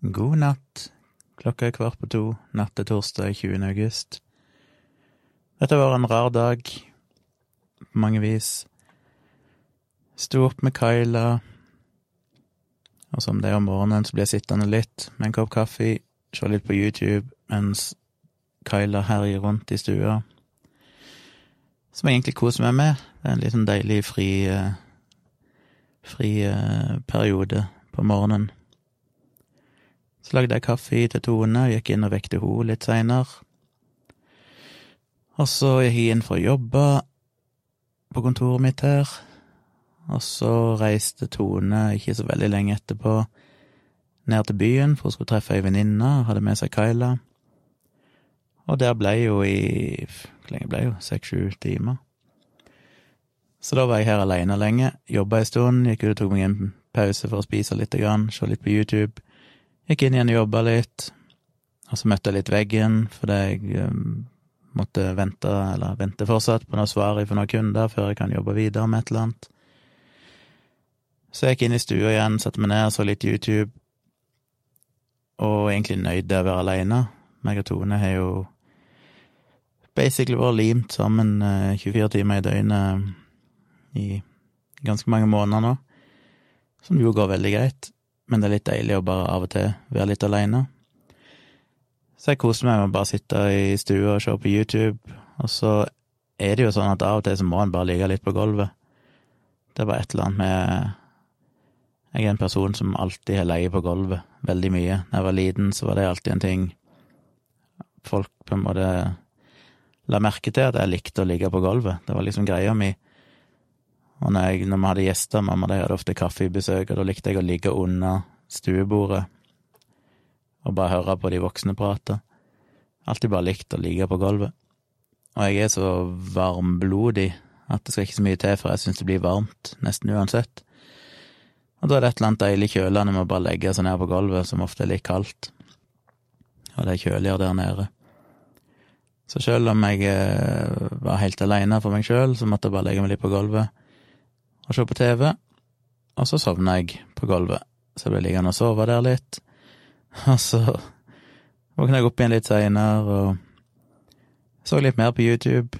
God natt. Klokka er kvart på to, natt til torsdag 20. august. Dette var en rar dag, på mange vis. Sto opp med Kyla, og som det er om morgenen, så blir jeg sittende litt med en kopp kaffe, se litt på YouTube mens Kyla herjer rundt i stua. Som jeg egentlig koser meg med. Det er en litt sånn deilig fri, eh, fri eh, periode på morgenen. Så lagde jeg kaffe til Tone, og gikk inn og vekte henne litt seinere. Og så gikk jeg inn for å jobbe på kontoret mitt her. Og så reiste Tone, ikke så veldig lenge etterpå, ned til byen, for hun skulle treffe ei venninne, hadde med seg Kyla. Og der ble hun i Hvor lenge ble hun? Seks-sju timer. Så da var jeg her aleine lenge, jobba ei stund, gikk ut og tok meg en pause for å spise litt, se litt på YouTube. Gikk inn igjen og jobba litt, og så møtte jeg litt veggen fordi jeg um, måtte vente, eller vente fortsatt, på noe svar fra noen kunder før jeg kan jobbe videre med et eller annet. Så jeg gikk inn i stua igjen, satte meg ned, så litt YouTube, og egentlig nøyd av å være aleine. Meg og Tone har jo basically vært limt sammen 24 eh, timer i døgnet i ganske mange måneder nå, som jo går veldig greit men det er litt deilig å bare av og til være litt aleine. Så jeg koser meg med å bare sitte i stua og se på YouTube, og så er det jo sånn at av og til så må en bare ligge litt på gulvet. Det er bare et eller annet med Jeg er en person som alltid har ligget på gulvet veldig mye. Da jeg var liten, så var det alltid en ting folk på en måte la merke til, at jeg likte å ligge på gulvet. Det var liksom greia mi. Og når, jeg, når vi hadde gjester, mamma de hadde ofte kaffebesøk, og da likte jeg å ligge under stuebordet og bare høre på de voksne prate. Alltid bare likt å ligge på gulvet. Og jeg er så varmblodig at det skal ikke så mye til for jeg syns det blir varmt, nesten uansett. Og da er det et eller annet deilig kjølende med å bare legge seg ned på gulvet, som ofte er litt kaldt. Og det er kjøligere der nede. Så selv om jeg eh, var helt aleine for meg sjøl, så måtte jeg bare legge meg litt på gulvet og se på TV, og så sovna jeg på gulvet. Så jeg ble liggende og sove der litt. Og så våkna jeg opp igjen litt seinere og så litt mer på YouTube.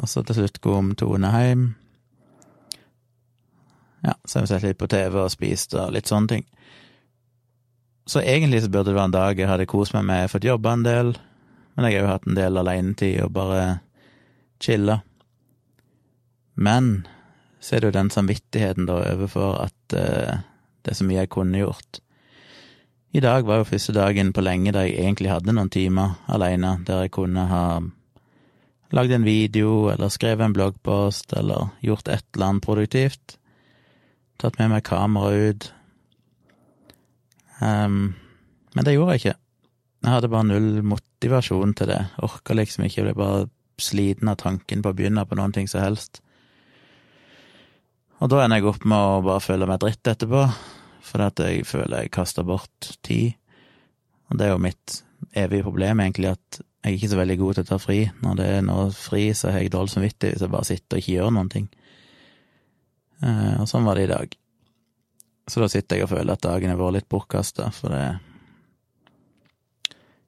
Og så til slutt kom Tone hjem. Ja, så har vi sett litt på TV og spist og litt sånne ting. Så egentlig så burde det være en dag jeg hadde kost meg med, fått jobba en del, men jeg har jo hatt en del alenetid og bare chilla. Men så er det jo den samvittigheten da overfor at uh, det er så mye jeg kunne gjort. I dag var jo første dagen på lenge der jeg egentlig hadde noen timer alene, der jeg kunne ha lagd en video eller skrevet en bloggpost eller gjort et eller annet produktivt. Tatt med meg kamera ut. Um, men det gjorde jeg ikke. Jeg hadde bare null motivasjon til det. Orka liksom ikke, jeg ble bare sliten av tanken på å begynne på noen ting som helst. Og da ender jeg opp med å bare føle meg dritt etterpå, fordi at jeg føler jeg kaster bort tid. Og det er jo mitt evige problem, egentlig, at jeg er ikke så veldig god til å ta fri. Når det er noe fri, så har jeg dårlig samvittighet hvis jeg bare sitter og ikke gjør noen ting. Eh, og sånn var det i dag. Så da sitter jeg og føler at dagen har vært litt bortkasta, for det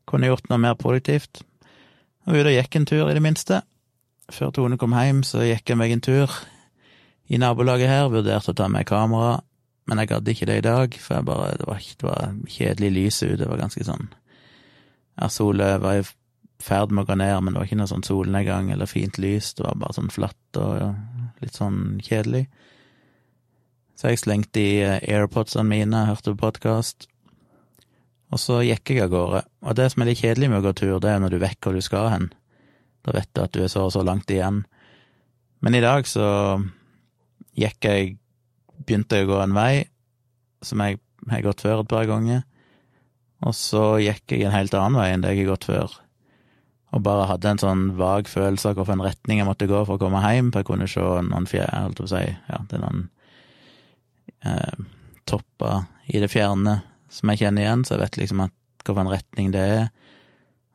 kunne gjort noe mer produktivt. Og ute og gikk en tur, i det minste. Før Tone kom hjem, så gikk jeg meg en tur i nabolaget her, vurderte å ta med kamera, men jeg gadd ikke det i dag, for jeg bare, det, var, det var kjedelig lys ute, det var ganske sånn Ja, sola var i ferd med å gå ned, men det var ikke noe sånn solnedgang eller fint lys, det var bare sånn flatt og ja, litt sånn kjedelig. Så jeg slengte i eh, airpodsene mine, hørte på podkast, og så gikk jeg av gårde. Og det som er litt kjedelig med å gå tur, det er når du vet hvor du skal hen. Da vet du at du er så og så langt igjen. Men i dag så gikk jeg Begynte jeg å gå en vei som jeg har gått før et par ganger, og så gikk jeg en helt annen vei enn det jeg har gått før, og bare hadde en sånn vag følelse av hvilken retning jeg måtte gå for å komme hjem, for jeg kunne se noen fjær, holdt på å si, ja, det er noen eh, topper i det fjerne som jeg kjenner igjen, så jeg vet liksom at hvilken retning det er.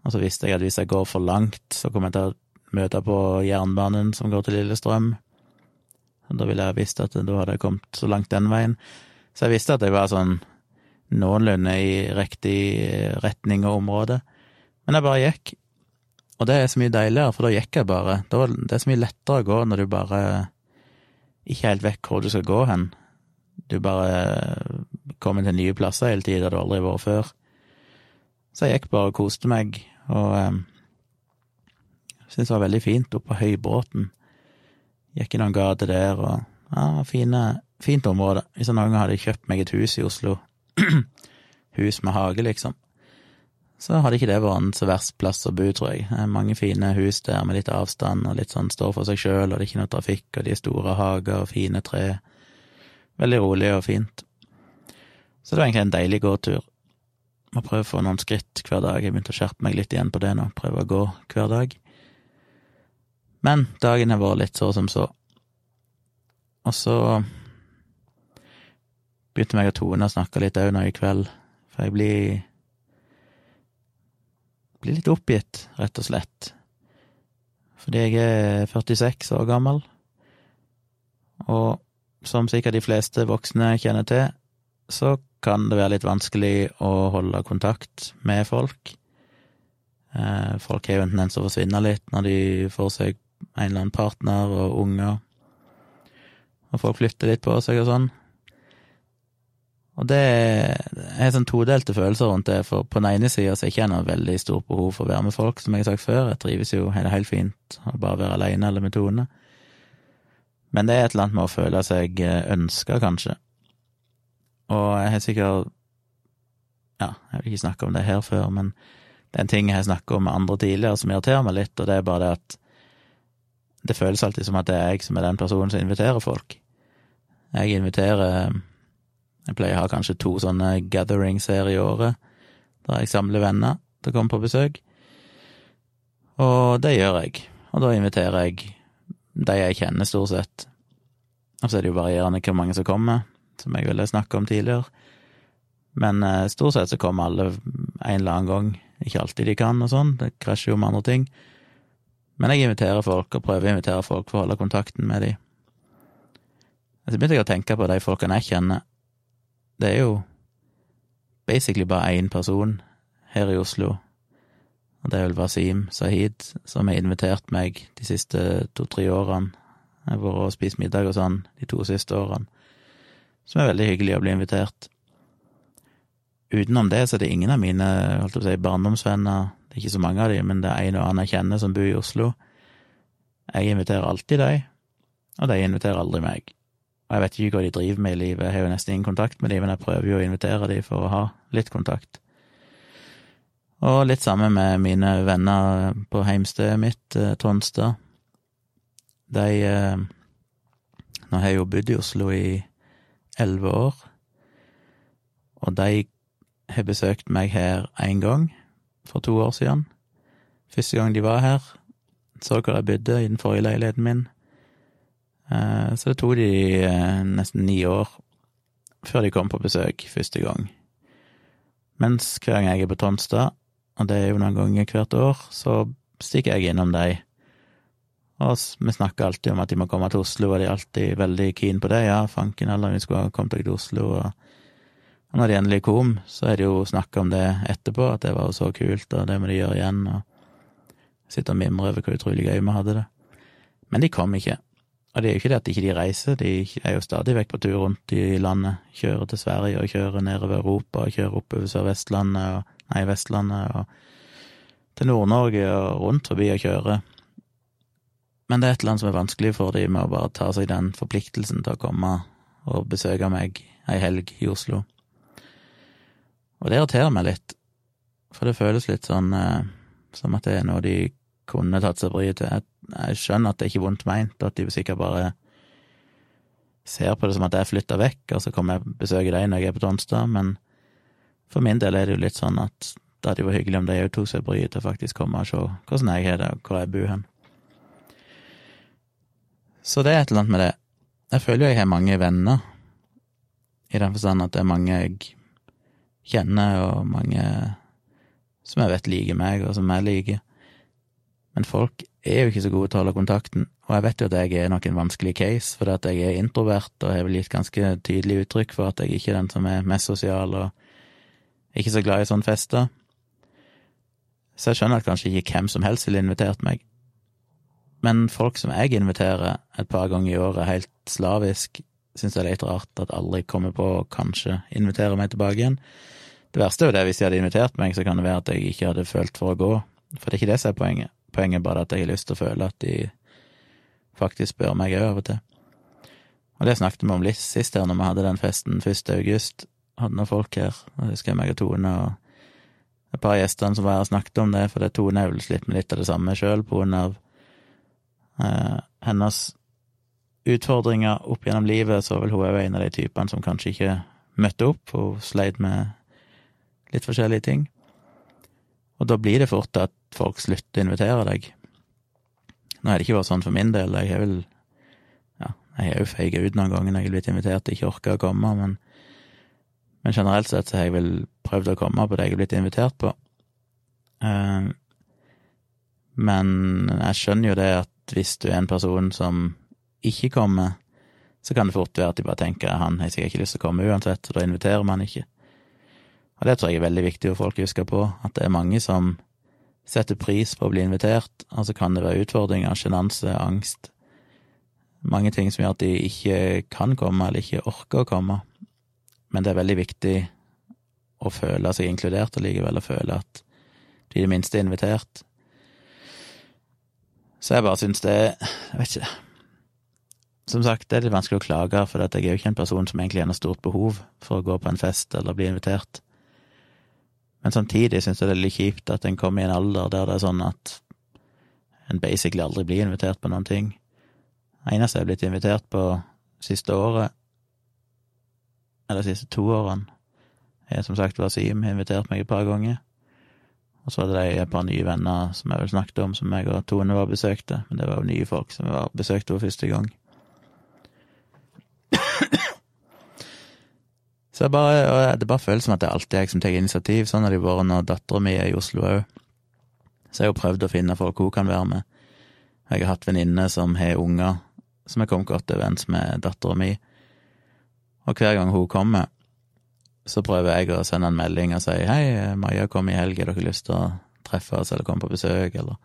Og så visste jeg at hvis jeg går for langt, så kommer jeg til å møte på jernbanen som går til Lillestrøm. Da ville jeg visst at da hadde jeg kommet så langt den veien. Så jeg visste at jeg var sånn noenlunde i riktig retning og område. Men jeg bare gikk. Og det er så mye deiligere, for da gikk jeg bare. Det er så mye lettere å gå når du bare ikke helt vet hvor du skal gå hen. Du bare kommer til nye plasser hele tida du aldri har vært før. Så jeg gikk bare og koste meg, og um, syntes det var veldig fint oppe på Høybråten. Gikk i noen gater der, og ja, fine, fint område. Hvis jeg noen gang hadde kjøpt meg et hus i Oslo, hus med hage, liksom, så hadde ikke det vært en så verst plass å bo, tror jeg. Det er mange fine hus der med litt avstand og litt sånn står for seg sjøl, og det er ikke noe trafikk, og de er store hager og fine tre. Veldig rolig og fint. Så det var egentlig en deilig gåtur. Må prøve å få noen skritt hver dag. Jeg begynte å skjerpe meg litt igjen på det nå, prøve å gå hver dag. Men dagen har vært litt så som så. Og så begynte meg og Tone å snakke litt òg nå i kveld, for jeg blir blir litt oppgitt, rett og slett. Fordi jeg er 46 år gammel, og som sikkert de fleste voksne kjenner til, så kan det være litt vanskelig å holde kontakt med folk. Eh, folk har jo en tendens til å forsvinne litt når de får seg en eller annen partner og unger, og folk flytter litt på seg og sånn. Og det er sånn todelte følelser rundt det, for på den ene sida så er ikke jeg noe veldig stort behov for å være med folk, som jeg har sagt før, jeg trives jo helt, helt fint å bare være aleine eller med Tone. Men det er et eller annet med å føle seg ønska, kanskje. Og jeg har sikkert Ja, jeg vil ikke snakke om det her før, men det er en ting jeg har snakket om med andre tidligere som irriterer meg litt, og det er bare det at det føles alltid som at det er jeg som er den personen som inviterer folk. Jeg inviterer Jeg pleier å ha kanskje to sånne gatherings her i året, der jeg samler venner til å komme på besøk. Og det gjør jeg. Og da inviterer jeg de jeg kjenner, stort sett. Og så er det jo varierende hvor mange som kommer som jeg ville snakke om tidligere. Men eh, stort sett så kommer alle en eller annen gang. Ikke alltid de kan og sånn, det krasjer jo med andre ting. Men jeg inviterer folk, og prøver å invitere folk for å holde kontakten med de. Så begynte jeg å tenke på de folkene jeg kjenner. Det er jo basically bare én person her i Oslo, og det er vel Wasim Sahid, som har invitert meg de siste to-tre årene. Jeg har vært og spist middag og sånn de to siste årene som er veldig hyggelig å bli invitert. Utenom det så er det ingen av mine holdt å si, barndomsvenner, ikke så mange av dem, men det er en og annen jeg kjenner som bor i Oslo. Jeg inviterer alltid dem, og de inviterer aldri meg. Og jeg vet ikke hva de driver med i livet, jeg har jo nesten ingen kontakt med dem, men jeg prøver jo å invitere dem for å ha litt kontakt. Og litt sammen med mine venner på heimstedet mitt, eh, Tonstad. De eh, Nå har jeg jo bodd i Oslo i elleve år, og de har besøkt meg her én gang, for to år siden. Første gang de var her, så hvor jeg bodde i den forrige leiligheten min. Eh, så det tok de eh, nesten ni år før de kom på besøk første gang. Mens hver gang jeg er på Tonstad, og det er jo noen ganger hvert år, så stikker jeg innom dem og vi snakker alltid om at de må komme til Oslo, og de er alltid veldig keen på det. Ja, fanken heller, vi skulle ha kommet dere til Oslo. Og når de endelig kom, så er det jo snakk om det etterpå, at det var jo så kult, og det må de gjøre igjen. Og sitte og mimre over hvor utrolig gøy vi hadde det. Men de kom ikke. Og det er jo ikke det at ikke de reiser, de er jo stadig vekk på tur rundt i landet. Kjører til Sverige og kjører nedover Europa og kjører oppover Sør-Vestlandet og Nei, Vestlandet og til Nord-Norge og rundt forbi og kjører. Men det er et eller annet som er vanskelig for dem med å bare ta seg den forpliktelsen til å komme og besøke meg ei helg i Oslo. Og det irriterer meg litt, for det føles litt sånn eh, som at det er noe de kunne tatt seg bryet til. Jeg skjønner at det er ikke vondt meint, at de sikkert bare ser på det som at jeg flytter vekk, og så kommer jeg og besøker deg når jeg er på Tonstad, men for min del er det jo litt sånn at det hadde vært hyggelig om de òg tok seg bryet til faktisk komme og se hvordan jeg har det, og hvor jeg bor hen. Så det er et eller annet med det. Jeg føler jo jeg har mange venner, i den forstand at det er mange jeg kjenner, og mange som jeg vet liker meg, og som jeg liker. Men folk er jo ikke så gode til å holde kontakten, og jeg vet jo at jeg er nok en vanskelig case, fordi at jeg er introvert, og har vel gitt ganske tydelig uttrykk for at jeg ikke er den som er mest sosial og ikke så glad i sånne fester. Så jeg skjønner at kanskje ikke hvem som helst ville invitert meg. Men folk som jeg inviterer et par ganger i året helt slavisk, syns jeg det er litt rart at aldri kommer på å kanskje invitere meg tilbake igjen. Det verste er jo det, hvis de hadde invitert meg, så kan det være at jeg ikke hadde følt for å gå. For det er ikke det som er poenget. Poenget er bare at jeg har lyst til å føle at de faktisk spør meg òg av og til. Og det snakket vi om litt sist her, når vi hadde den festen 1. august. Hadde noen folk her, og husker jeg meg og Tone og et par gjestene som var her og snakket om det, for det Tone har vel slitt med litt av det samme sjøl, på grunn av eh, hennes utfordringer opp gjennom livet, så vel hun er en av de typene som kanskje ikke møtte opp, og sleit med litt forskjellige ting. Og da blir det fort at folk slutter å invitere deg. Nå har det ikke vært sånn for min del, jeg har vel Ja, jeg har jo feiga ut noen ganger når jeg har blitt invitert og ikke orka å komme, men, men generelt sett så har jeg vel prøvd å komme på det jeg har blitt invitert på. Uh, men jeg skjønner jo det at hvis du er en person som ikke kommer, så kan det fort være at de bare tenker han har sikkert ikke lyst til å komme uansett, og da inviterer man ikke. Og det tror jeg er veldig viktig for folk å huske på, at det er mange som setter pris på å bli invitert, og så kan det være utfordringer, sjenanse, angst, mange ting som gjør at de ikke kan komme eller ikke orker å komme, men det er veldig viktig å føle seg inkludert og likevel å føle at de i det minste er invitert. Så jeg bare syns det Jeg vet ikke Som sagt, det er litt vanskelig å klage, for jeg er jo ikke en person som egentlig har noe stort behov for å gå på en fest eller bli invitert. Men samtidig syns jeg det er litt kjipt at en kommer i en alder der det er sånn at en basically aldri blir invitert på noen ting. Det eneste jeg har blitt invitert på siste året, eller de siste to årene, er som sagt Wasim har invitert meg et par ganger. Og så var det de et par nye venner som jeg vel snakket om, som jeg og Tone var besøkte. Men det var jo nye folk som var besøkte for første gang. Så bare, det bare føles som at det alltid er jeg som tar initiativ. Sånn har det vært når dattera mi er i Oslo òg. Så jeg har jo prøvd å finne folk hun kan være med. Jeg har hatt venninner som har unger, som har kommet godt overens med dattera mi. Og hver gang hun kommer, så prøver jeg å sende en melding og si hei, Maja kom i helg, har dere lyst til å treffe oss eller komme på besøk, eller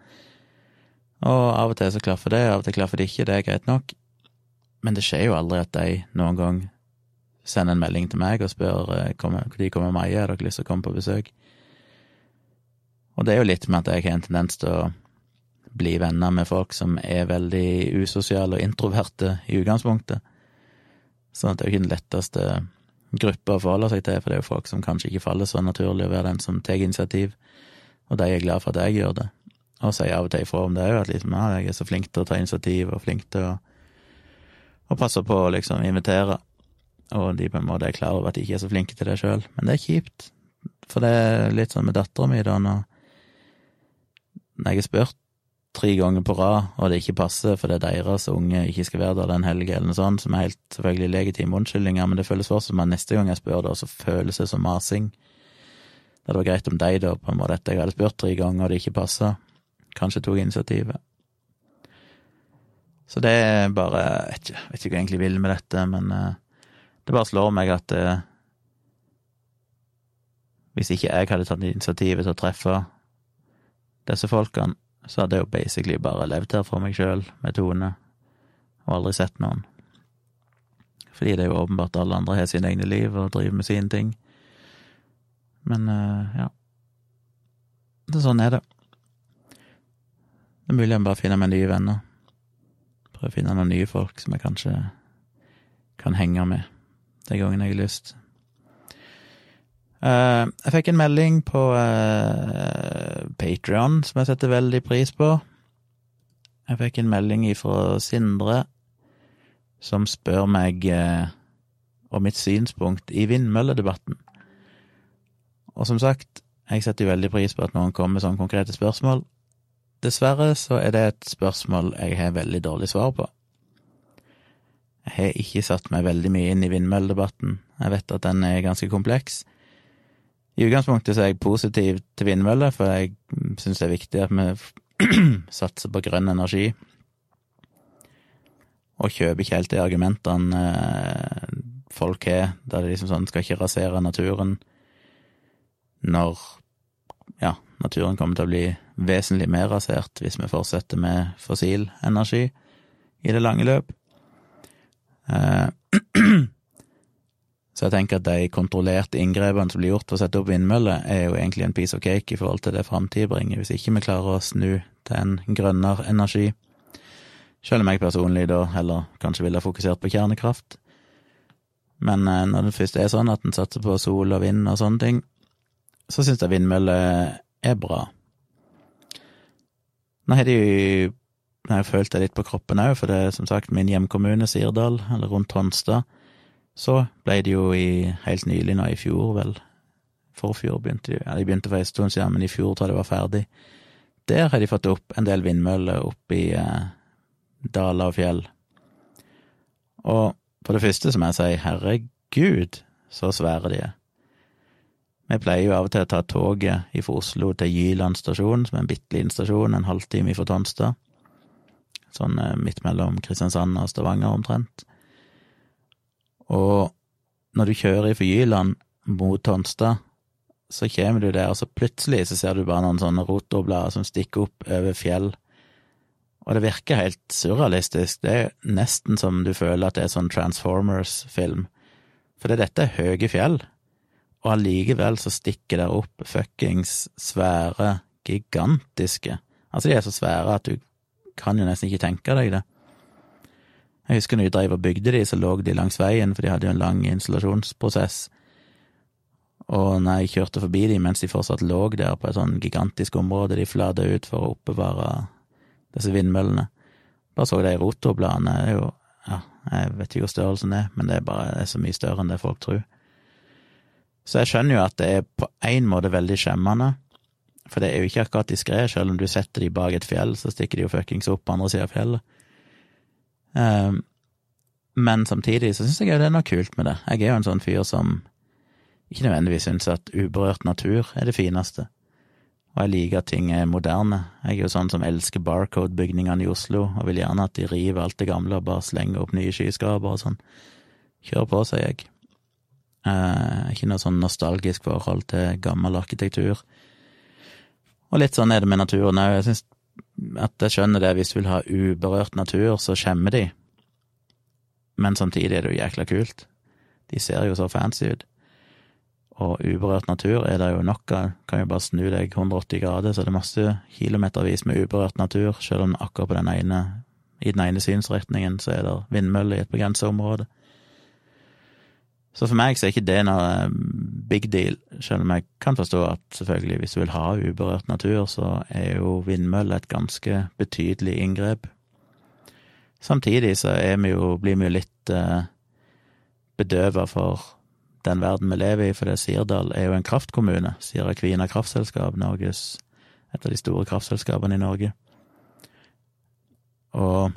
Og av og til så klaffer det, av og til klaffer det ikke, det er greit nok. Men det skjer jo aldri at de noen gang sender en melding til meg og spør når de kommer Maja, har dere lyst til å komme på besøk? Og det er jo litt med at jeg har en tendens til å bli venner med folk som er veldig usosiale og introverte i utgangspunktet. Sånn at det er jo ikke den letteste gruppa å forholde seg til, for det er jo folk som kanskje ikke faller så naturlig å være den som tar initiativ, og de er glad for at jeg gjør det. Og sier av og til ifra om det òg, at liksom, ja, jeg er så flink til å ta initiativ og flink til å, å passe på å liksom invitere, og de på en måte er klar over at de ikke er så flinke til det sjøl. Men det er kjipt, for det er litt sånn med dattera mi, da, når, jeg har spurt tre ganger på rad, og det ikke passer fordi deres unge ikke skal være der den helga, eller noe sånt, som er helt selvfølgelig legitime unnskyldninger, men det føles fortsatt som at neste gang jeg spør, da, så føles det som masing. Det vært greit om de, da, på en måte, etter jeg hadde spurt tre ganger, og det ikke passa, kanskje tok initiativet. Så det er bare Jeg vet ikke, vet ikke hva jeg egentlig vil med dette, men uh, det bare slår meg at eh, hvis ikke jeg hadde tatt initiativet til å treffe disse folkene, så hadde jeg jo basically bare levd her for meg sjøl, med Tone, og aldri sett noen. Fordi det er jo åpenbart alle andre har sine egne liv og driver med sine ting. Men eh, ja. Det sånn er det. Det er mulig jeg bare finner meg nye venner. Prøve å finne noen nye folk som jeg kanskje kan henge med de gangene jeg har lyst. Uh, jeg fikk en melding på uh, Patrion som jeg setter veldig pris på. Jeg fikk en melding ifra Sindre som spør meg uh, om mitt synspunkt i vindmølledebatten. Og som sagt, jeg setter veldig pris på at noen kommer med sånne konkrete spørsmål. Dessverre så er det et spørsmål jeg har veldig dårlig svar på. Jeg har ikke satt meg veldig mye inn i vindmølledebatten. Jeg vet at den er ganske kompleks. I utgangspunktet så er jeg positiv til vindmøller, for jeg syns det er viktig at vi satser på grønn energi. Og kjøper ikke helt de argumentene eh, folk har, der det liksom sånn skal ikke rasere naturen. når ja, naturen kommer til å bli vesentlig mer rasert hvis vi fortsetter med fossil energi i det lange løp. Eh, så jeg tenker at de kontrollerte inngrepene som blir gjort for å sette opp vindmøller, er jo egentlig en piece of cake i forhold til det framtida bringer, hvis ikke vi klarer å snu til en grønnere energi. Selv om jeg personlig da heller kanskje ville ha fokusert på kjernekraft. Men eh, når det først er sånn at en satser på sol og vind og sånne ting, så syns jeg vindmøller er bra. Nå har de jeg har følt det litt på kroppen òg, for det er som sagt min hjemkommune, Sirdal, eller rundt Tonstad. Så ble det jo i, helt nylig, nå i fjor, vel, forfjor begynte de, ja, de begynte for en stund siden, men i fjor tror jeg det var ferdig. Der har de fått opp en del vindmøller oppe i eh, daler og fjell. Og for det første så må jeg si, herregud, så svære de er. Vi pleier jo av og til å ta toget fra Oslo til Jyland stasjon, som er en bitte liten stasjon, en halvtime fra Tonstad. Sånn eh, midt mellom Kristiansand og Stavanger, omtrent. Og når du kjører i Forgyland mot Tonstad, så kommer du der, og så plutselig så ser du bare noen sånne rotorblader som stikker opp over fjell. Og det virker helt surrealistisk. Det er nesten som du føler at det er sånn Transformers-film. For dette er høye fjell, og allikevel så stikker der opp fuckings svære, gigantiske Altså, de er så svære at du kan jo nesten ikke tenke deg det. Jeg husker når vi drev og bygde de, så lå de langs veien, for de hadde jo en lang installasjonsprosess. Og når jeg kjørte forbi de mens de fortsatt lå der på et sånn gigantisk område de flata ut for å oppbevare disse vindmøllene, bare så de rotorbladene, det er jo ja, jeg vet ikke hvor størrelsen er, men det er bare det er så mye større enn det folk tror. Så jeg skjønner jo at det er på en måte veldig skjemmende, for det er jo ikke akkurat diskré, selv om du setter de bak et fjell, så stikker de jo fuckings opp på andre sida av fjellet. Um, men samtidig så syns jeg jo det er noe kult med det. Jeg er jo en sånn fyr som ikke nødvendigvis syns at uberørt natur er det fineste, og jeg liker at ting er moderne. Jeg er jo sånn som elsker Barcode-bygningene i Oslo, og vil gjerne at de river alt det gamle og bare slenger opp nye skyskrapere og sånn. Kjør på, sier jeg. Eh, ikke noe sånn nostalgisk forhold til gammel arkitektur. Og litt sånn er det med naturen òg. Jeg syns at jeg skjønner det, hvis du vil ha uberørt natur, så skjemmer de. Men samtidig er det jo jækla kult. De ser jo så fancy ut. Og uberørt natur er det jo nok av. Kan jo bare snu deg 180 grader, så det er masse kilometervis med uberørt natur, selv om akkurat på den ene, i den ene synsretningen så er det vindmøller i et begrenset område. Så for meg så er ikke det noe eh, big deal, selv om jeg kan forstå at selvfølgelig hvis du vil ha uberørt natur, så er jo vindmøller et ganske betydelig inngrep. Samtidig så vi jo, blir vi jo litt eh, bedøva for den verden vi lever i, for Sirdal er jo en kraftkommune. Sira Kvina kraftselskap, Norges, et av de store kraftselskapene i Norge. Og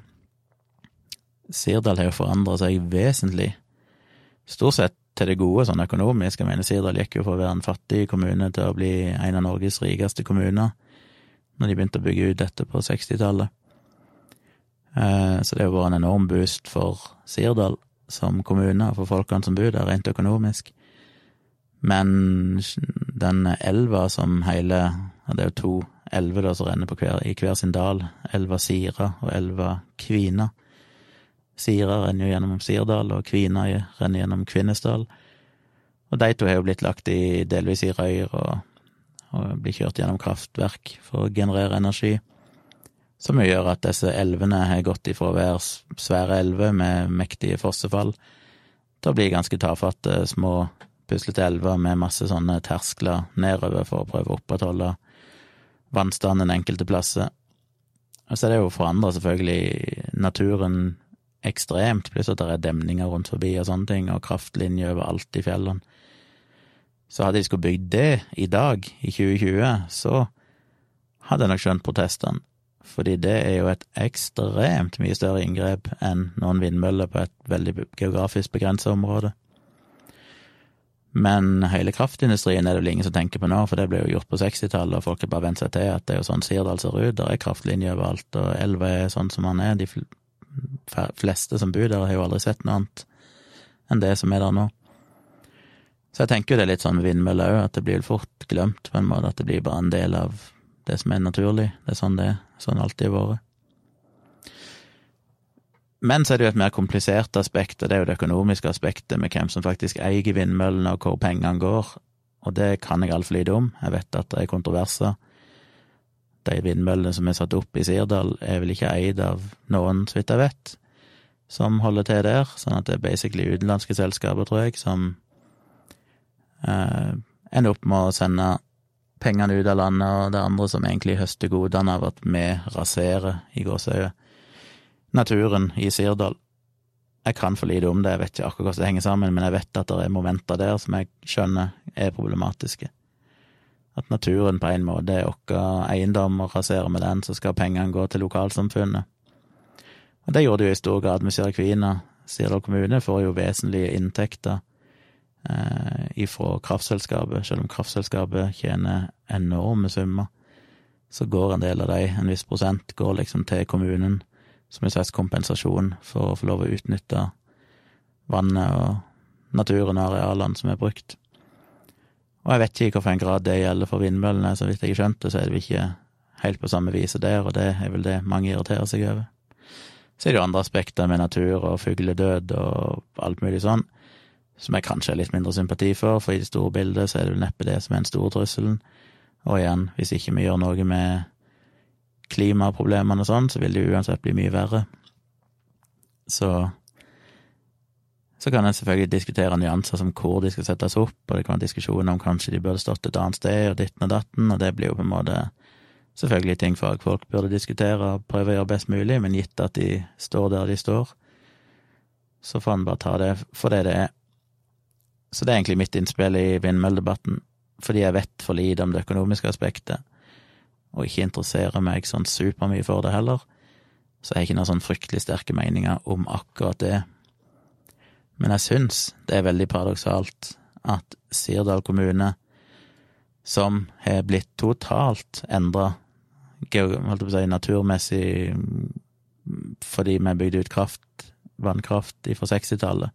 Sirdal har jo forandra seg vesentlig stort sett til det gode sånn økonomisk. Jeg mener Sirdal gikk jo fra å være en fattig kommune til å bli en av Norges rikeste kommuner når de begynte å bygge ut dette på 60-tallet. Eh, så det har vært en enorm boost for Sirdal som kommune og for folkene som bor der, rent økonomisk. Men den elva som hele Det er jo to elver som renner hver, i hver sin dal. Elva Sira og elva Kvina Sira renner jo gjennom Sirdal, og Kvina renner gjennom Kvinesdal. Og de to har jo blitt lagt i, delvis i røyr og, og blir kjørt gjennom kraftverk for å generere energi. Som jo gjør at disse elvene har gått ifra å være svære elver med mektige fossefall til å bli ganske tafatte, små, puslete elver med masse sånne terskler nedover for å prøve å opprettholde vannstanden enkelte plasser. Og så er det jo forandra selvfølgelig naturen ekstremt, pluss at det er demninger rundt forbi og sånne ting, og kraftlinjer overalt i fjellene. Så hadde de skulle bygd det i dag, i 2020, så hadde jeg nok skjønt protestene. Fordi det er jo et ekstremt mye større inngrep enn noen vindmøller på et veldig geografisk begrenset område. Men hele kraftindustrien er det vel ingen som tenker på nå, for det ble jo gjort på 60-tallet, og folk har bare vent seg til at det er jo sånn Sirdal ser ut, der er kraftlinjer overalt, og elva er sånn som den er. De fleste som bor der, har jo aldri sett noe annet enn det som er der nå. Så jeg tenker jo det er litt sånn med vindmøller òg, at det blir fort glemt på en måte, at det blir bare en del av det som er naturlig. Det er sånn det er. Sånn alltid har vært. Men så er det jo et mer komplisert aspekt, og det er jo det økonomiske aspektet med hvem som faktisk eier vindmøllene, og hvor pengene går. Og det kan jeg altfor lite om. Jeg vet at det er kontroverser. De vindmøllene som er satt opp i Sirdal, er vel ikke eid av noen, så vidt jeg vet, som holder til der. Sånn at det er basically utenlandske selskaper, tror jeg, som eh, ender opp med å sende pengene ut av landet, og det andre som egentlig høster godene av at vi raserer, i gåseøyne, naturen i Sirdal. Jeg kan for lite om det, jeg vet ikke akkurat hvordan det henger sammen, men jeg vet at det er momenter der som jeg skjønner er problematiske. At naturen på en måte er vår eiendom, og raserer vi den, så skal pengene gå til lokalsamfunnet. Og det gjorde de jo i stor grad med Sirkvina. Sirdal kommune får jo vesentlige inntekter eh, ifra kraftselskapet, selv om kraftselskapet tjener enorme summer. Så går en del av de, en viss prosent, går liksom til kommunen som en slags kompensasjon for å få lov å utnytte vannet og naturen og arealene som er brukt. Og jeg vet ikke hvilken grad det gjelder for vindmøllene, så vidt jeg skjønte, så er det ikke helt på samme viset der, og det er vel det mange irriterer seg over. Så er det jo andre aspekter med natur og fugledød og alt mulig sånn, som jeg kanskje har litt mindre sympati for, for i det store bildet så er det vel neppe det som er den store trusselen. Og igjen, hvis ikke vi gjør noe med klimaproblemene og sånn, så vil det uansett bli mye verre. Så så kan en selvfølgelig diskutere nyanser som hvor de skal settes opp, og det kan være diskusjoner om kanskje de burde stått et annet sted, og ditten og datten, og det blir jo på en måte selvfølgelig ting fagfolk burde diskutere og prøve å gjøre best mulig, men gitt at de står der de står, så får en bare ta det for det det er. Så det er egentlig mitt innspill i vindmølledebatten, fordi jeg vet for lite om det økonomiske aspektet og ikke interesserer meg sånn supermye for det heller, så jeg har ikke noen sånn fryktelig sterke meninger om akkurat det. Men jeg syns det er veldig paradoksalt at Sirdal kommune, som har blitt totalt endra si, naturmessig fordi vi bygde ut kraft, vannkraft fra 60-tallet,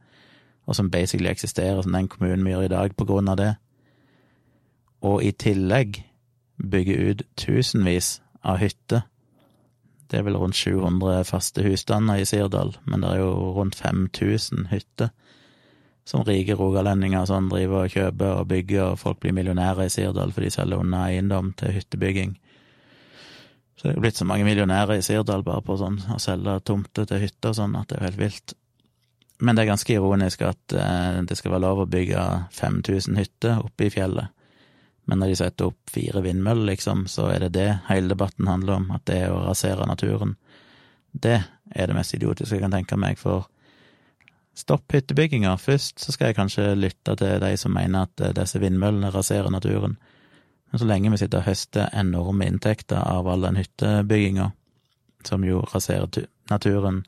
og som basically eksisterer som den kommunen vi gjør i dag på grunn av det, og i tillegg bygge ut tusenvis av hytter. Det er vel rundt 700 faste husstander i Sirdal, men det er jo rundt 5000 hytter som rike rogalendinger sånn driver og kjøper og bygger, og folk blir millionærer i Sirdal for de selger unna eiendom til hyttebygging. Så det er jo blitt så mange millionærer i Sirdal bare på sånn å selge tomter til hytter og sånn, at det er jo helt vilt. Men det er ganske ironisk at eh, det skal være lov å bygge 5000 hytter oppe i fjellet. Men når de setter opp fire vindmøller, liksom, så er det det hele debatten handler om, at det er å rasere naturen. Det er det mest idiotiske jeg kan tenke meg, for stopp hyttebygginga først, så skal jeg kanskje lytte til de som mener at eh, disse vindmøllene raserer naturen. Men så lenge vi sitter og høster enorme inntekter av all den hyttebygginga, som jo raserer naturen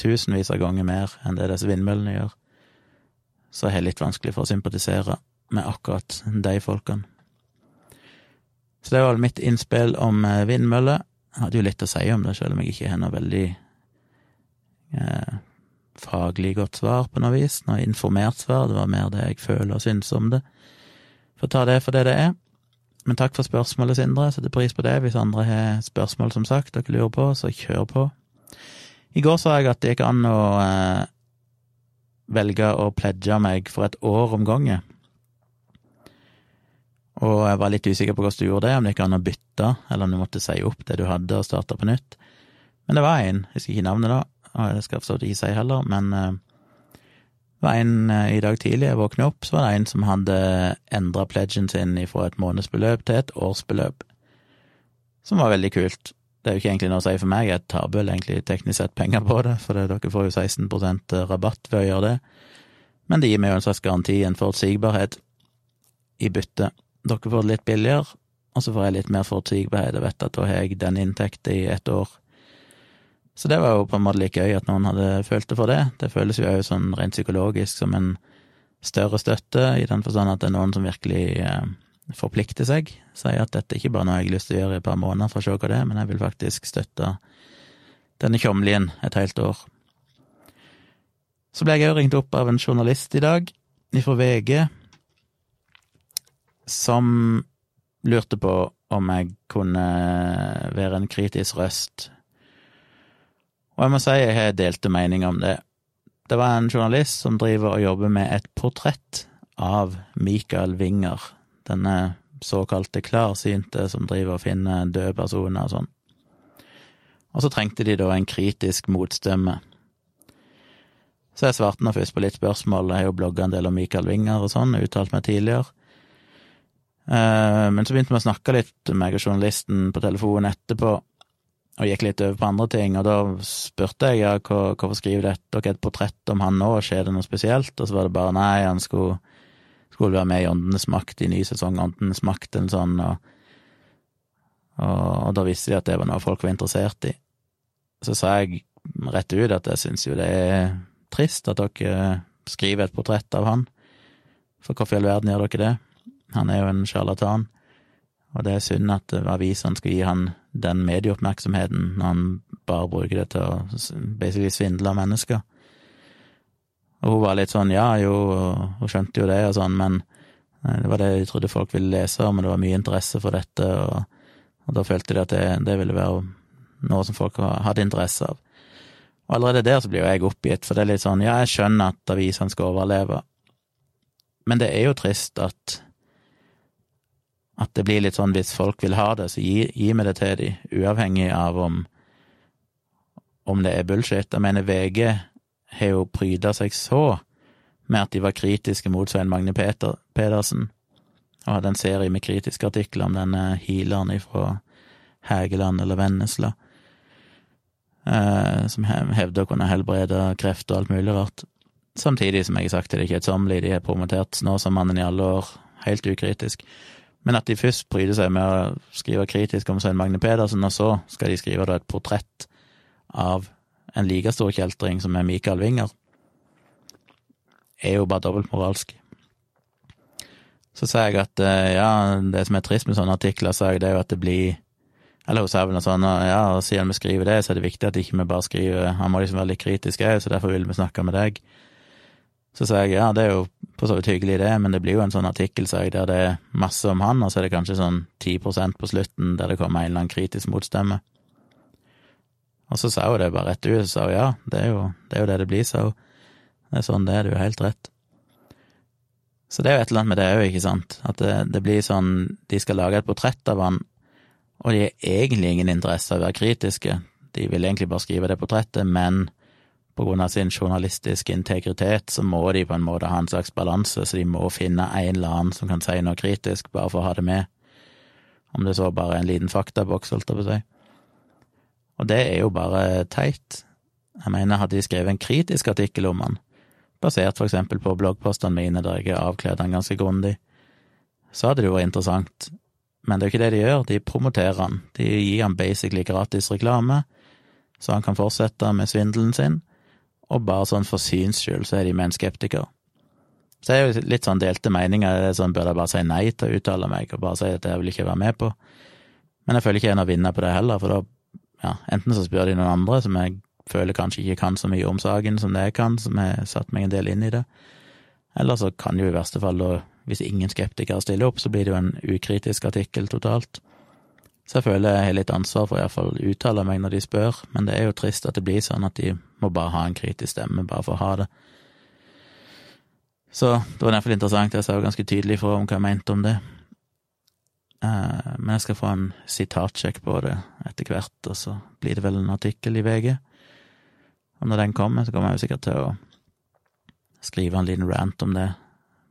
tusenvis av ganger mer enn det disse vindmøllene gjør, så er det litt vanskelig for å sympatisere med akkurat de folkene. Så det var mitt innspill om eh, vindmøller. Jeg hadde jo litt å si om det, selv om jeg ikke har noe veldig eh, faglig godt svar på noe vis, noe informert svar, det var mer det jeg føler og syns om det. Får ta det for det det er. Men takk for spørsmålet, Sindre, setter pris på det. Hvis andre har spørsmål, som sagt, dere lurer på, så kjør på. I går sa jeg at det gikk an å eh, velge å pledge meg for et år om gangen. Og jeg var litt usikker på hvordan du gjorde det, om det gikk an å bytte, eller om du måtte si opp det du hadde og starte på nytt. Men det var en, jeg skal ikke navnet da, og det skal jeg forstå ikke si heller, men det var en uh, i dag tidlig jeg våkna opp, så var det en som hadde endra pledgen sin fra et månedsbeløp til et årsbeløp, som var veldig kult. Det er jo ikke egentlig noe å si for meg, jeg tar vel egentlig teknisk sett penger på det, for dere får jo 16 rabatt ved å gjøre det, men det gir meg jo en slags garanti, en forutsigbarhet, i bytte dere får det litt billigere, og så får jeg litt mer forutsigbarhet og vet at da har jeg den inntekten i ett år. Så det var jo på en måte like gøy at noen hadde følt det for det. Det føles jo òg sånn rent psykologisk som en større støtte, i den forstand at det er noen som virkelig eh, forplikter seg, sier at dette er ikke bare noe jeg har lyst til å gjøre i et par måneder for å se hva det er, men jeg vil faktisk støtte denne tjomlien et helt år. Så ble jeg òg ringt opp av en journalist i dag, ifra VG, som lurte på om jeg kunne være en kritisk røst. Og jeg må si jeg har delte meninger om det. Det var en journalist som driver og jobber med et portrett av Michael Winger, denne såkalte klarsynte som driver og finner døde personer og sånn. Og så trengte de da en kritisk motstemme. Så jeg svarte nå først på litt spørsmål, jeg har jo blogga en del om Michael Winger og sånn, uttalt meg tidligere. Eh, men så begynte vi å snakke litt, meg og journalisten, på telefonen etterpå, og gikk litt over på andre ting, og da spurte jeg ja, hvorfor skriver dere et portrett om han nå, skjer det noe spesielt? Og så var det bare nei, han skulle, skulle være med i Åndenes makt i ny sesong Åndenes makt, eller sånn, og, og, og da visste de at det var noe folk var interessert i. Så sa jeg rett ut at jeg syns jo det er trist at dere skriver et portrett av han, for hvorfor i all verden gjør dere det? Han er jo en sjarlatan, og det er synd at avisene skal gi han den medieoppmerksomheten når han bare bruker det til å basically svindle mennesker. Og hun var litt sånn ja, jo, hun skjønte jo det og sånn, men eh, det var det jeg trodde folk ville lese om, og det var mye interesse for dette, og, og da følte de at det, det ville være noe som folk hadde interesse av. Og allerede der så blir jo jeg oppgitt, for det er litt sånn, ja, jeg skjønner at avisene skal overleve, men det er jo trist at at det blir litt sånn hvis folk vil ha det, så gi, gi meg det til de, uavhengig av om om det er bullshit. Jeg mener, VG har jo pryda seg så med at de var kritiske mot Svein Magne Peter, Pedersen, og hadde en serie med kritiske artikler om denne healeren fra Hægeland eller Vennesla eh, som hevder å kunne helbrede kreft og alt mulig rart. Samtidig som jeg har sagt til det kjedsommelige, de har promotert Snåsamannen i alle år, helt ukritisk. Men at de først pryder seg med å skrive kritisk om Svein Magne Pedersen, og så skal de skrive da et portrett av en like stor kjeltring som er Mikael Winger, er jo bare dobbeltmoralsk. Så sa jeg at eh, ja, det som er trist med sånne artikler, sa jeg, det er jo at det blir eller hun sa vel noe sånt, ja, og siden vi skriver det, så er det viktig at ikke vi bare skriver Han må liksom være litt kritisk òg, så derfor vil vi snakke med deg. Så sa jeg ja, det er jo for så vidt hyggelig det, men det blir jo en sånn artikkel, sa jeg, der det er masse om han, og så er det kanskje sånn 10% på slutten der det kommer en eller annen kritisk motstemme. Og så sa hun det bare rett ut, sa hun ja, det er jo det er jo det, det blir, sa hun. Det er sånn det er, det er helt rett. Så det er jo et eller annet med det òg, ikke sant, at det, det blir sånn, de skal lage et portrett av han, og de har egentlig ingen interesse av å være kritiske, de vil egentlig bare skrive det portrettet, men på grunn av sin journalistiske integritet så må de på en måte ha en slags balanse, så de må finne en eller annen som kan si noe kritisk, bare for å ha det med, om det så bare er en liten faktaboks, holdt jeg på å si. Og det er jo bare teit. Jeg mener, hadde de skrevet en kritisk artikkel om han, basert for eksempel på bloggpostene mine der jeg avkledd han ganske grundig, så hadde det jo vært interessant, men det er jo ikke det de gjør, de promoterer han. De gir han basically gratis reklame, så han kan fortsette med svindelen sin, og bare sånn for syns skyld så er de med en skeptiker. Så jeg er jo litt sånn delte meninger, det er sånn bør jeg bare si nei til å uttale meg, og bare si at jeg vil ikke være med på. Men jeg føler ikke jeg er noen vinner på det heller, for da, ja, enten så spør de noen andre som jeg føler kanskje ikke kan så mye om saken som det jeg kan, som har satt meg en del inn i det, eller så kan jo i verste fall da hvis ingen skeptikere stiller opp, så blir det jo en ukritisk artikkel totalt. Så jeg føler jeg har litt ansvar for å uttale meg når de spør, men det er jo trist at det blir sånn at de må bare ha en kritisk stemme bare for å ha det. Så det var derfor interessant, jeg sa jo ganske tydelig fra om hva jeg mente om det. Eh, men jeg skal få en sitatsjekk på det etter hvert, og så blir det vel en artikkel i VG. Og når den kommer, så kommer jeg jo sikkert til å skrive en liten rant om det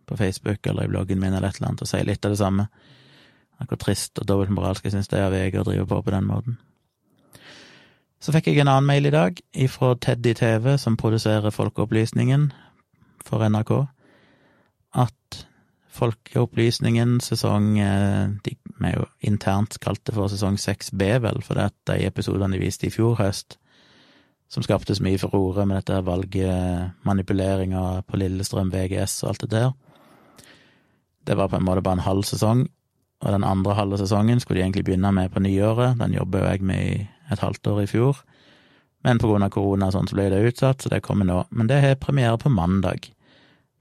på Facebook eller i bloggen min eller et eller annet og si litt av det samme. Hvor trist og dobbeltmoralsk jeg synes det er av VG å drive på på den måten. Så fikk jeg en annen mail i dag, ifra Teddy TV, som produserer Folkeopplysningen for NRK, at Folkeopplysningen sesong eh, De er jo internt kalt det for sesong 6B, vel, for det er de episodene de viste i fjor høst, som skapte så mye furore med dette valget, manipuleringa på Lillestrøm VGS og alt det der. Det var på en måte bare en halv sesong, og den andre halve sesongen skulle de egentlig begynne med på nyåret. Den jobber jo jeg med i et halvt år i fjor. Men av korona og sånn så ble det utsatt, så det kommer nå. Men det har premiere på mandag.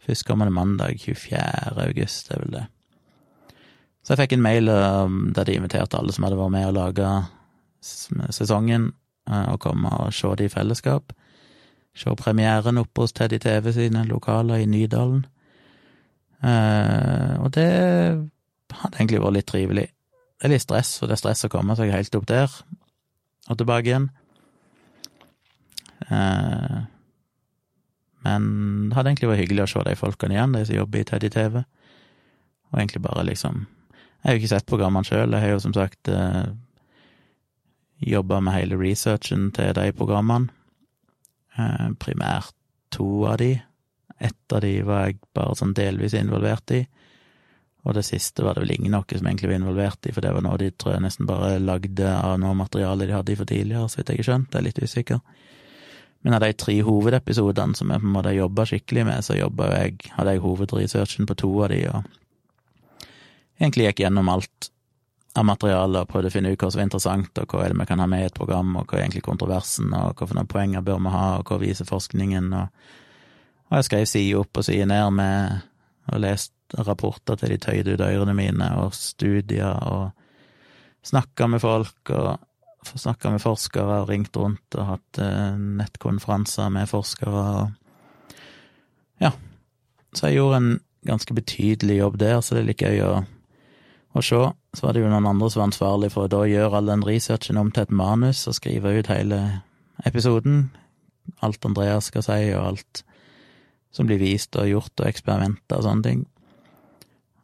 Førstkommende mandag, 24. august, det er vel det. Så jeg fikk en mail um, der de inviterte alle som hadde vært med og laga sesongen, og å komme og se det i fellesskap. Se premieren oppe hos Teddy TV sine lokaler i Nydalen. Uh, og det hadde egentlig vært litt trivelig. Det er litt stress, for det er stress å komme seg helt opp der og tilbake igjen. Eh, men det hadde egentlig vært hyggelig å se de folkene igjen, de som jobber i Teddy TV. Og egentlig bare liksom Jeg har jo ikke sett programmene sjøl, jeg har jo som sagt eh, jobba med hele researchen til de programmene. Eh, primært to av de. Ett av de var jeg bare sånn delvis involvert i. Og det siste var det vel ingen noe som egentlig var involvert i, for det var noe de tror jeg nesten bare lagde av noe materiale de hadde i for tidligere, så vidt jeg har skjønt. Jeg er litt usikker. Men av de tre hovedepisodene som jeg på en måte jobba skikkelig med, så jobba jeg, hadde jeg hovedresearchen på to av de, og egentlig gikk gjennom alt av materialet og prøvde å finne ut hva som var interessant, og hva er det vi kan ha med i et program, og hva er egentlig kontroversen, og hva for noen poenger bør vi ha, og hva viser forskningen, og, og jeg skrev side opp og side ned med og lest rapporter til de tøyde ut ørene mine, og studier, og snakka med folk, og snakka med forskere og ringt rundt og hatt eh, nettkonferanser med forskere og Ja. Så jeg gjorde en ganske betydelig jobb der, så det er litt gøy å, å se. Så var det jo noen andre som var ansvarlig for å da gjøre all den researchen om til et manus og skrive ut hele episoden. Alt Andreas skal si, og alt som blir vist og gjort, og eksperimenter og sånne ting.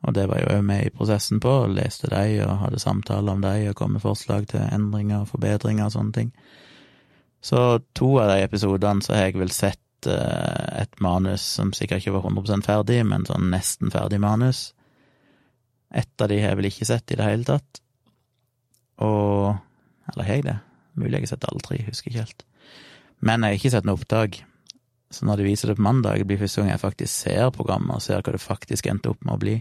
Og det var jeg jo med i prosessen på, og leste de og hadde samtaler om de og kom med forslag til endringer og forbedringer og sånne ting. Så to av de episodene så har jeg vel sett uh, et manus som sikkert ikke var 100 ferdig, men sånn nesten ferdig manus. Ett av de har jeg vel ikke sett i det hele tatt. Og Eller har jeg det? Mulig jeg har sett alle tre, husker ikke helt. Men jeg har ikke sett noe opptak. Så når de viser det på mandag, det blir første gang jeg faktisk ser programmet og ser hva det faktisk endte opp med å bli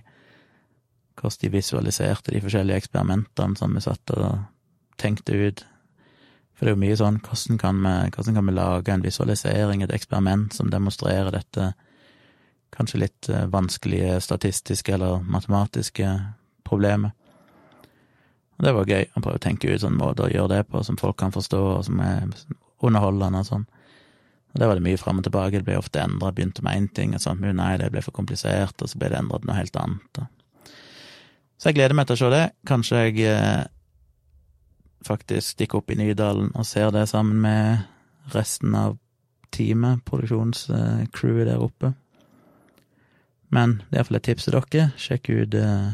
hvordan de visualiserte de forskjellige eksperimentene som vi satt og tenkte ut. For det er jo mye sånn hvordan kan vi, hvordan kan vi lage en visualisering, et eksperiment som demonstrerer dette kanskje litt eh, vanskelige statistiske eller matematiske problemet. Og det var gøy å prøve å tenke ut sånn måte å gjøre det på som folk kan forstå, og som er underholdende og sånn. Og det var det mye fram og tilbake, det ble ofte endra, begynte med én ting, og sånn, nei, det ble for komplisert, og så ble det endra til noe helt annet. Og så jeg gleder meg til å se det. Kanskje jeg eh, faktisk stikker opp i Nydalen og ser det sammen med resten av teamet, produksjonscrewet der oppe. Men det er iallfall et tips til dere. Sjekk ut eh,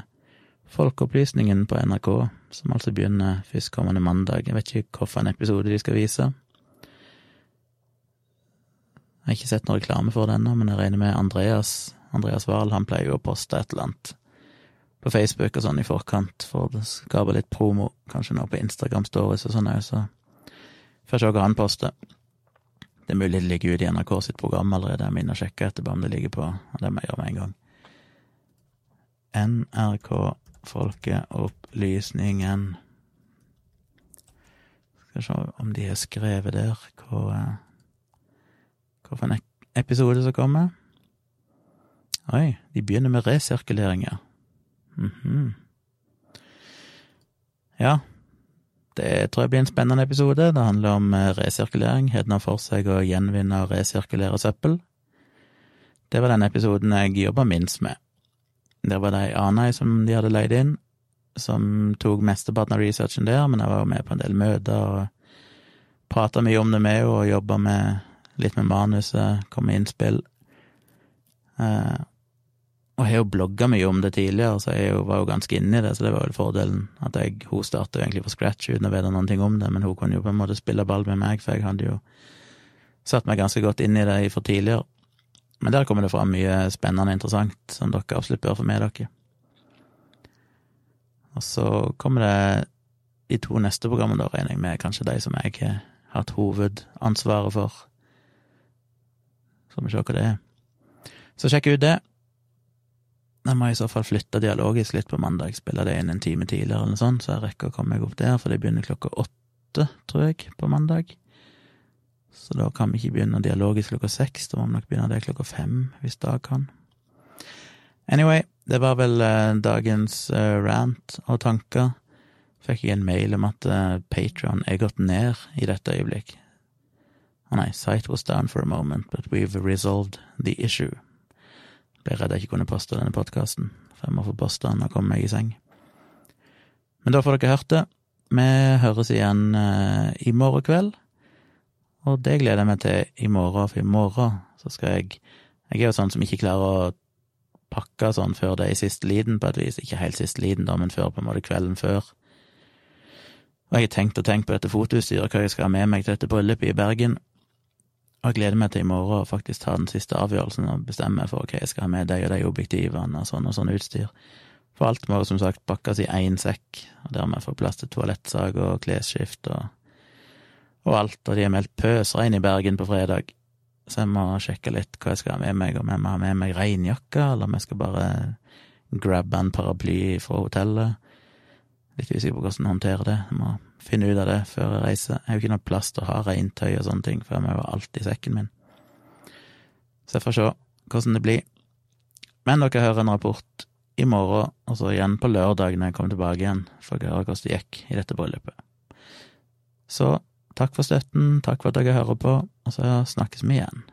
Folkeopplysningen på NRK, som altså begynner førstkommende mandag. Jeg vet ikke hvilken episode de skal vise. Jeg har ikke sett noe reklame for det ennå, men jeg regner med Andreas Andreas Wahl, han pleier jo å poste et eller annet på Facebook og sånn i forkant, for å skape litt promo, kanskje nå på Instagram Stories og sånn òg, så får jeg se hva han poster. Det er mulig det ligger ute i NRK sitt program allerede, jeg minner å sjekke etterpå om det ligger på, og det må jeg gjøre med en gang. NRK Folkeopplysningen Skal se om de har skrevet der hva for en episode som kommer. Oi, de begynner med resirkuleringer. Mm -hmm. Ja, det tror jeg blir en spennende episode. Det handler om eh, resirkulering. Har for seg å gjenvinne og resirkulere søppel. Det var den episoden jeg jobba minst med. Der var det ei Anei som de hadde leid inn, som tok mesteparten av researchen der, men jeg var jo med på en del møter og prata mye om det med henne og jobba litt med manuset, kom med innspill. Og har jo blogga mye om det tidligere, så jeg var jo ganske inne i det, så det var vel fordelen. At jeg, hun starta egentlig fra scratch uten å vite noen ting om det, men hun kunne jo på en måte spille ball med meg, for jeg hadde jo satt meg ganske godt inn i det for tidligere. Men der kommer det fram mye spennende og interessant som dere absolutt bør få med dere. Og så kommer det de to neste programmene, da regner jeg med kanskje de som jeg har hatt hovedansvaret for. Så må vi se hva det er. Så sjekk ut det. Jeg må i så fall flytte dialogisk litt på mandag, spille det inn en time tidligere eller noe sånt, så jeg rekker å komme meg opp der, for det begynner klokka åtte, tror jeg, på mandag. Så da kan vi ikke begynne dialogisk klokka seks, da må vi nok begynne det klokka fem, hvis da kan. Anyway, det var vel eh, dagens eh, rant og tanker. Fikk jeg en mail om at eh, Patron er gått ned i dette øyeblikk. Å nei, site was down for a moment, but we've resolved the issue. Ble redd jeg ikke kunne poste denne podkasten, for jeg må få poste den og komme meg i seng. Men da får dere hørt det. Vi høres igjen eh, i morgen kveld, og det gleder jeg meg til i morgen, for i morgen så skal jeg Jeg er jo sånn som ikke klarer å pakke sånn før det er i siste liten, på et vis. Ikke helt siste liten, da, men før på en måte kvelden før. Og jeg har tenkt og tenkt på dette fotoutstyret, hva jeg skal ha med meg til dette bryllupet i Bergen. Og jeg gleder meg til i morgen å faktisk ta den siste avgjørelsen og bestemme for hva jeg skal ha med de og de objektivene og sånn og sånn utstyr. For alt må som sagt pakkes i én sekk, og dermed få plass til toalettsag og klesskift og, og alt, og de er meldt pøsregn i Bergen på fredag. Så jeg må sjekke litt hva jeg skal ha med meg, om jeg må ha med meg regnjakke, eller om jeg skal bare grabbe en paraply fra hotellet. Litt usikker på hvordan jeg håndterer det. Jeg må finne ut av det før jeg reiser. Jeg har jo ikke noe plass til å ha regntøy og sånne ting, for jeg må jo ha i sekken min. Så jeg får se hvordan det blir. Men dere hører en rapport i morgen, og så igjen på lørdag når jeg kommer tilbake igjen, for å høre hvordan det gikk i dette bryllupet. Så takk for støtten, takk for at dere hører på, og så snakkes vi igjen.